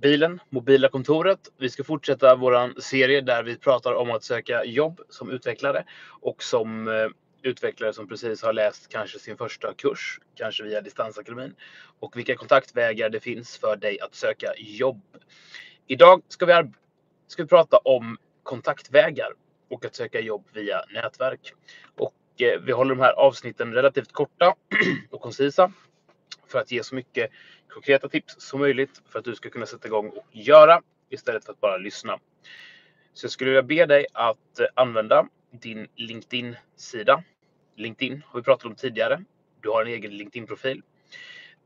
bilen, mobila kontoret. Vi ska fortsätta vår serie där vi pratar om att söka jobb som utvecklare och som eh, utvecklare som precis har läst kanske sin första kurs, kanske via Distansakademin och vilka kontaktvägar det finns för dig att söka jobb. Idag ska vi, ska vi prata om kontaktvägar och att söka jobb via nätverk. Och eh, vi håller de här avsnitten relativt korta och koncisa för att ge så mycket konkreta tips som möjligt för att du ska kunna sätta igång och göra istället för att bara lyssna. Så jag skulle vilja be dig att eh, använda din LinkedIn-sida. LinkedIn har vi pratat om tidigare. Du har en egen LinkedIn-profil.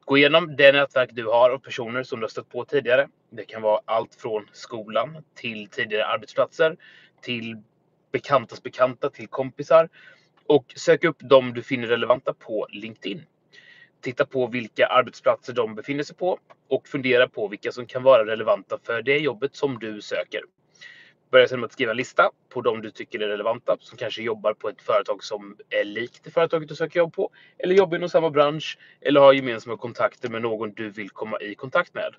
Gå igenom det nätverk du har och personer som du har stött på tidigare. Det kan vara allt från skolan till tidigare arbetsplatser till bekantas bekanta till kompisar och sök upp dem du finner relevanta på LinkedIn titta på vilka arbetsplatser de befinner sig på och fundera på vilka som kan vara relevanta för det jobbet som du söker. Börja sedan med att skriva en lista på de du tycker är relevanta som kanske jobbar på ett företag som är likt det företaget du söker jobb på eller jobbar inom samma bransch eller har gemensamma kontakter med någon du vill komma i kontakt med.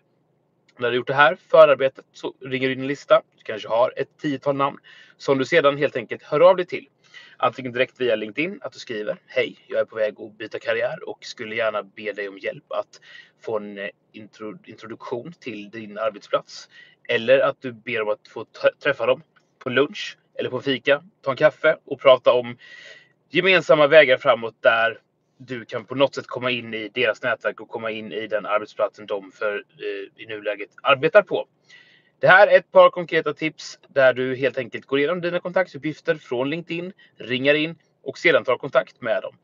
När du gjort det här förarbetet så ringer du in en lista. Du kanske har ett tiotal namn som du sedan helt enkelt hör av dig till. Antingen direkt via LinkedIn, att du skriver Hej, jag är på väg att byta karriär och skulle gärna be dig om hjälp att få en eh, introduktion till din arbetsplats. Eller att du ber om att få träffa dem på lunch eller på fika, ta en kaffe och prata om gemensamma vägar framåt där du kan på något sätt komma in i deras nätverk och komma in i den arbetsplatsen de för eh, i nuläget arbetar på. Det här är ett par konkreta tips där du helt enkelt går igenom dina kontaktuppgifter från LinkedIn, ringar in och sedan tar kontakt med dem.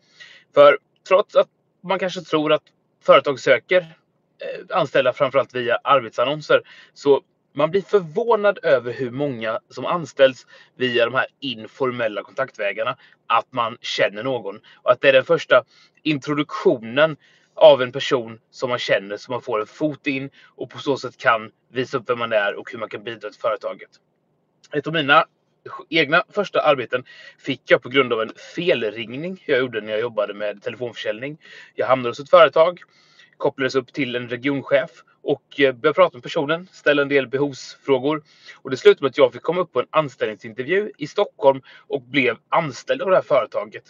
För trots att man kanske tror att företag söker eh, anställda framförallt via arbetsannonser så man blir förvånad över hur många som anställs via de här informella kontaktvägarna. Att man känner någon och att det är den första introduktionen av en person som man känner så man får en fot in och på så sätt kan visa upp vem man är och hur man kan bidra till företaget. Ett av mina egna första arbeten fick jag på grund av en felringning jag gjorde när jag jobbade med telefonförsäljning. Jag hamnade hos ett företag, kopplades upp till en regionchef och eh, började prata med personen, ställa en del behovsfrågor. Och det slutade med att jag fick komma upp på en anställningsintervju i Stockholm och blev anställd av det här företaget.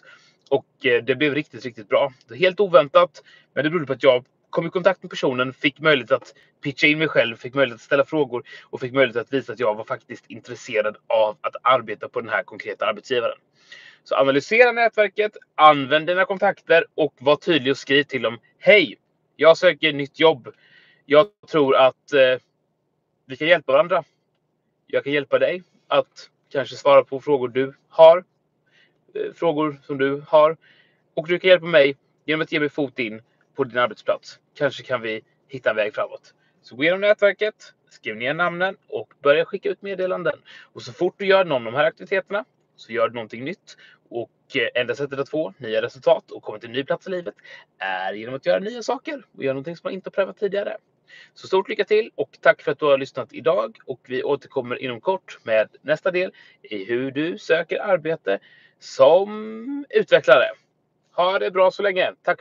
Och eh, det blev riktigt, riktigt bra. Helt oväntat, men det berodde på att jag kom i kontakt med personen, fick möjlighet att pitcha in mig själv, fick möjlighet att ställa frågor och fick möjlighet att visa att jag var faktiskt intresserad av att arbeta på den här konkreta arbetsgivaren. Så analysera nätverket, använd dina kontakter och var tydlig och skriv till dem. Hej! Jag söker nytt jobb. Jag tror att eh, vi kan hjälpa varandra. Jag kan hjälpa dig att kanske svara på frågor du har Eh, frågor som du har. Och du kan hjälpa mig genom att ge mig fot in på din arbetsplats. Kanske kan vi hitta en väg framåt. Så gå igenom nätverket, skriv ner namnen och börja skicka ut meddelanden. Och så fort du gör någon av de här aktiviteterna så gör du någonting nytt. Och eh, enda sättet att få nya resultat och komma till en ny plats i livet är genom att göra nya saker och göra någonting som man inte har prövat tidigare. Så stort lycka till och tack för att du har lyssnat idag och vi återkommer inom kort med nästa del i hur du söker arbete som utvecklare. Ha det bra så länge. Tack!